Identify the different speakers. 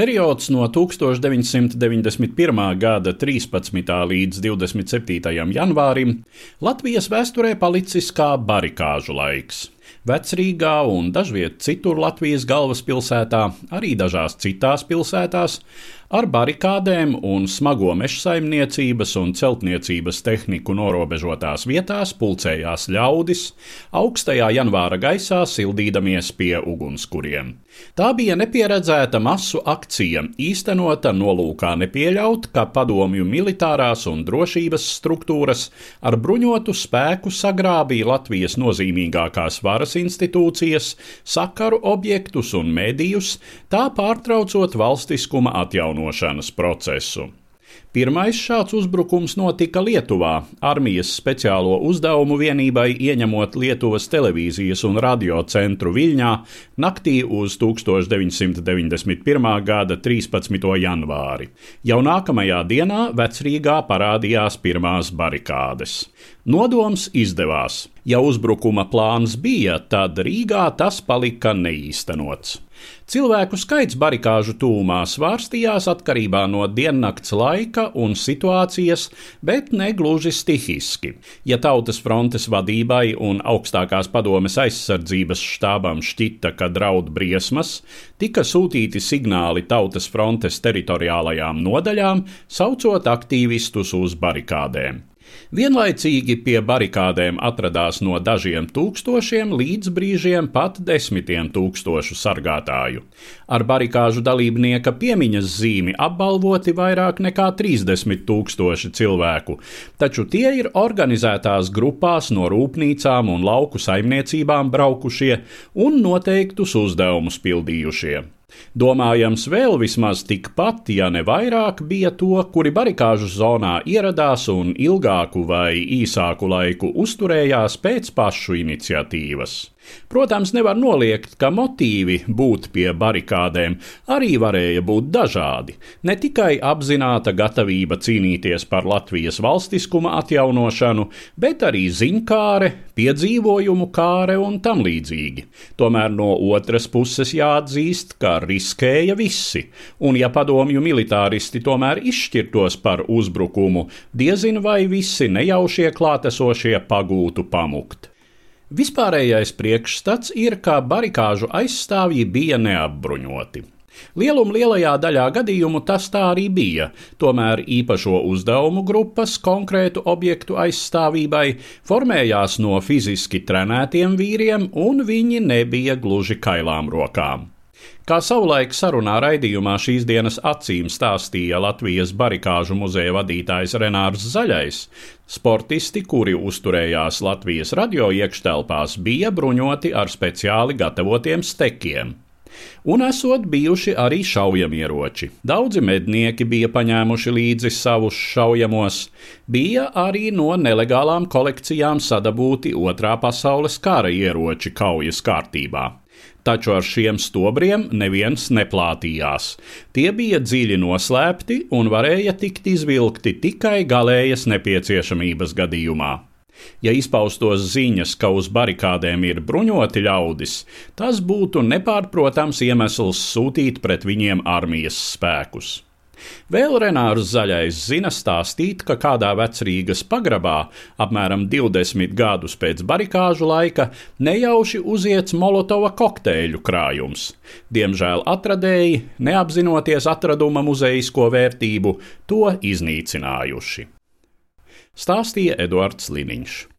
Speaker 1: Periods no 1991. gada 13. līdz 27. janvārim Latvijas vēsturē palicis kā barikāžu laiks. Vecrīgā un dažviet citur Latvijas galvaspilsētā, arī dažās citās pilsētās, ar barikādēm un smago mežsaimniecības un celtniecības tehniku norobežotās vietās pulcējās ļaudis, augstajā janvāra gaisā sildīdamies pie ugunskuriem. Tā bija nepieredzēta masu akcija, īstenota nolūkā nepieļaut, ka padomju militārās un drošības struktūras ar bruņotu spēku sagrābīja Latvijas nozīmīgākās varas institūcijas, sakaru objektus un medijus, tā pārtraucot valstiskuma atjaunošanas procesu. Pirmais šāds uzbrukums notika Lietuvā, armijas speciālo uzdevumu vienībai ieņemot Lietuvas televīzijas un radio centru Viļņā naktī uz 1991. gada 13. janvāri. Jau nākamajā dienā vecrīgā parādījās pirmās barikādes. Nodoms izdevās. Ja uzbrukuma plāns bija, tad Rīgā tas palika neīstenots. Cilvēku skaits barikāžu tūmā svārstījās atkarībā no diennakts laika un situācijas, bet ne gluži stihiski. Ja Tautas frontes vadībai un augstākās padomes aizsardzības štābam šķita, ka draud briesmas, tika sūtīti signāli Tautas frontes teritoriālajām nodaļām, saucot aktīvistus uz barikādēm. Vienlaicīgi pie barikādēm atradās no dažiem tūkstošiem līdz brīžiem pat desmitiem tūkstošu sargātāju. Ar barikāžu dalībnieka piemiņas zīmi apbalvoti vairāk nekā 30 tūkstoši cilvēku, taču tie ir organizētās grupās no rūpnīcām un lauku saimniecībām braukušie un noteiktus uzdevumus pildījušie. Domājams, vēl vismaz tikpat, ja ne vairāk, bija to, kuri barikāžu zonā ieradās un ilgāku vai īsāku laiku uzturējās pēc pašu iniciatīvas. Protams, nevar noliegt, ka motīvi būt pie barikādēm arī varēja būt dažādi. Ne tikai apzināta gatavība cīnīties par Latvijas valstiskuma atjaunošanu, bet arī ziņkāre, piedzīvojumu kāre un tam līdzīgi. Tomēr no otras puses jāatzīst, ka riskēja visi, un ja padomju militāristi tomēr izšķirtos par uzbrukumu, diezin vai visi nejaušie klātesošie pagūtu pamukt. Vispārējais priekšstats ir, ka barikāžu aizstāvji bija neapbruņoti. Lieluma lielajā daļā gadījumu tas tā arī bija, tomēr īpašo uzdevumu grupas konkrētu objektu aizstāvībai formējās no fiziski trenētiem vīriem, un viņi nebija gluži kailām rokām. Kā savulaik sarunā raidījumā šīs dienas acīm stāstīja Latvijas barikāžu muzeja vadītājs Renārs Zaļais, sportisti, kuri uzturējās Latvijas radio iekštelpās, bija bruņoti ar speciāli gatavotiem stekiem. Un esot bijuši arī šaujamieroči. Daudzi mednieki bija paņēmuši līdzi savus šaujamos, bija arī no nelegālām kolekcijām sadabūti otrā pasaules kara ieroči kaujas kārtībā taču ar šiem stobriem neviens neplātījās. Tie bija dziļi noslēpti un varēja tikt izvilkti tikai galējas nepieciešamības gadījumā. Ja izpaustos ziņas, ka uz barikādēm ir bruņoti ļaudis, tas būtu nepārprotams iemesls sūtīt pret viņiem armijas spēkus. Vēl Renārs Zaļais zina stāstīt, ka kādā vecrīgas pagrabā, apmēram 20 gadus pēc barikāžu laika, nejauši uziets molotova kokteļu krājums. Diemžēl atradēji, neapzinoties atraduma muzejisko vērtību, to iznīcinājuši. Stāstīja Eduards Liniņš.